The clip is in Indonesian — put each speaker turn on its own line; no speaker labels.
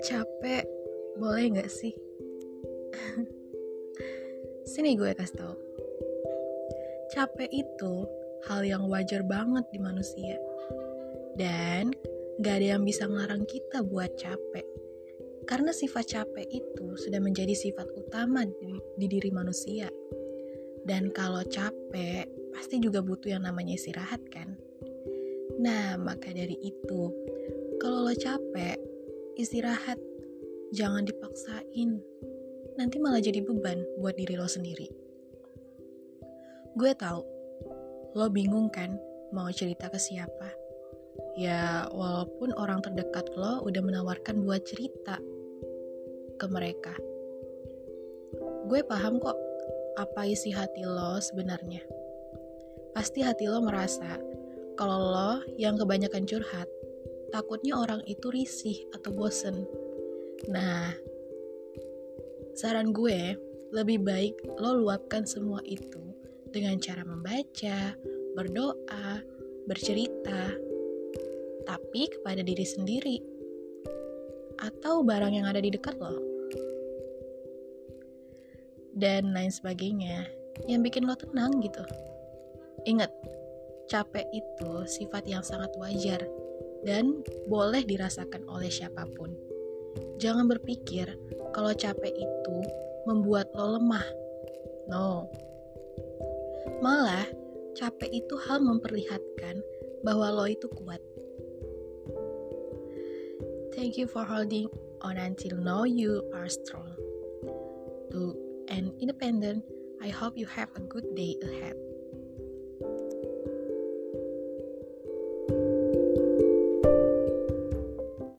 Capek, boleh nggak sih? Sini gue kasih tau. Capek itu hal yang wajar banget di manusia. Dan gak ada yang bisa ngelarang kita buat capek. Karena sifat capek itu sudah menjadi sifat utama di, di diri manusia. Dan kalau capek, pasti juga butuh yang namanya istirahat kan? Nah, maka dari itu, kalau lo capek, istirahat. Jangan dipaksain. Nanti malah jadi beban buat diri lo sendiri. Gue tahu, lo bingung kan mau cerita ke siapa. Ya, walaupun orang terdekat lo udah menawarkan buat cerita ke mereka. Gue paham kok apa isi hati lo sebenarnya. Pasti hati lo merasa kalau lo yang kebanyakan curhat, takutnya orang itu risih atau bosen. Nah, saran gue lebih baik lo luapkan semua itu dengan cara membaca, berdoa, bercerita, tapi kepada diri sendiri atau barang yang ada di dekat lo. Dan lain sebagainya yang bikin lo tenang gitu. Ingat, capek itu sifat yang sangat wajar dan boleh dirasakan oleh siapa pun. Jangan berpikir kalau capek itu membuat lo lemah. No, Malah, capek itu hal memperlihatkan bahwa lo itu kuat. Thank you for holding on until now you are strong. To an independent, I hope you have a good day ahead.